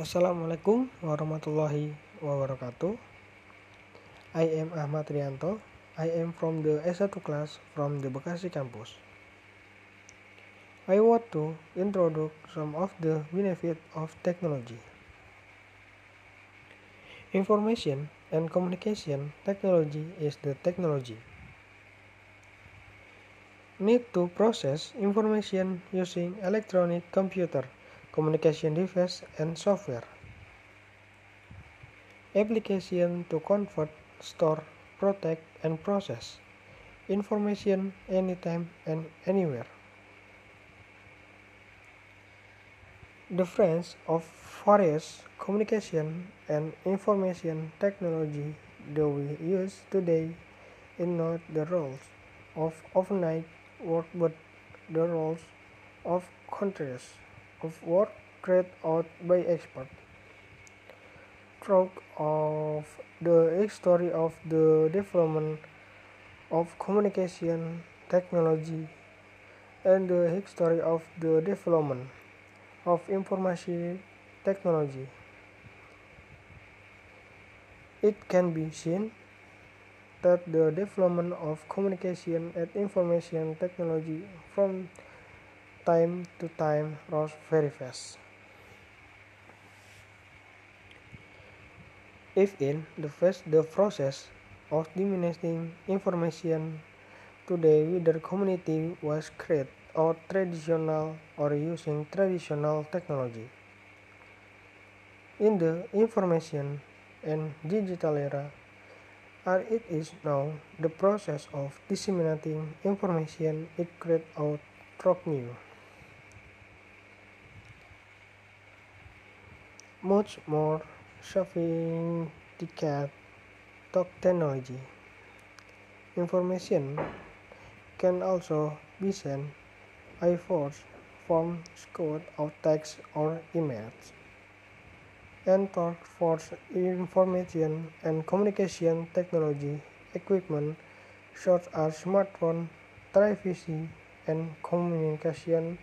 Assalamualaikum warahmatullahi wabarakatuh. I am Ahmad Rianto. I am from the S1 class from the Bekasi campus. I want to introduce some of the benefits of technology. Information and communication technology is the technology need to process information using electronic computer communication device, and software. Application to convert, store, protect, and process information anytime and anywhere. The difference of various communication and information technology that we use today is not the roles of overnight work but the roles of countries of work carried out by experts. Throughout of the history of the development of communication technology and the history of the development of information technology. It can be seen that the development of communication and information technology from time to time rose very fast. If in the first the process of diminishing information today whether community was created or traditional or using traditional technology. In the information and digital era, as it is now, the process of disseminating information is carried out through new. Much more sophisticated technology. Information can also be sent by force from code of text or images. And for information and communication technology equipment such as smartphone, television, and communication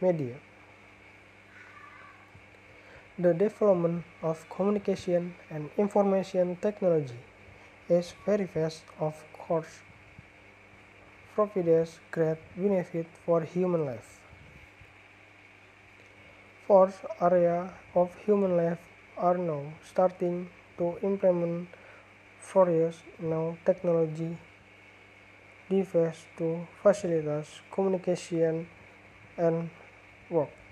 media. The development of communication and information technology is very fast of course provides great benefit for human life. Fourth area of human life are now starting to implement various new technology devices to facilitate communication and work.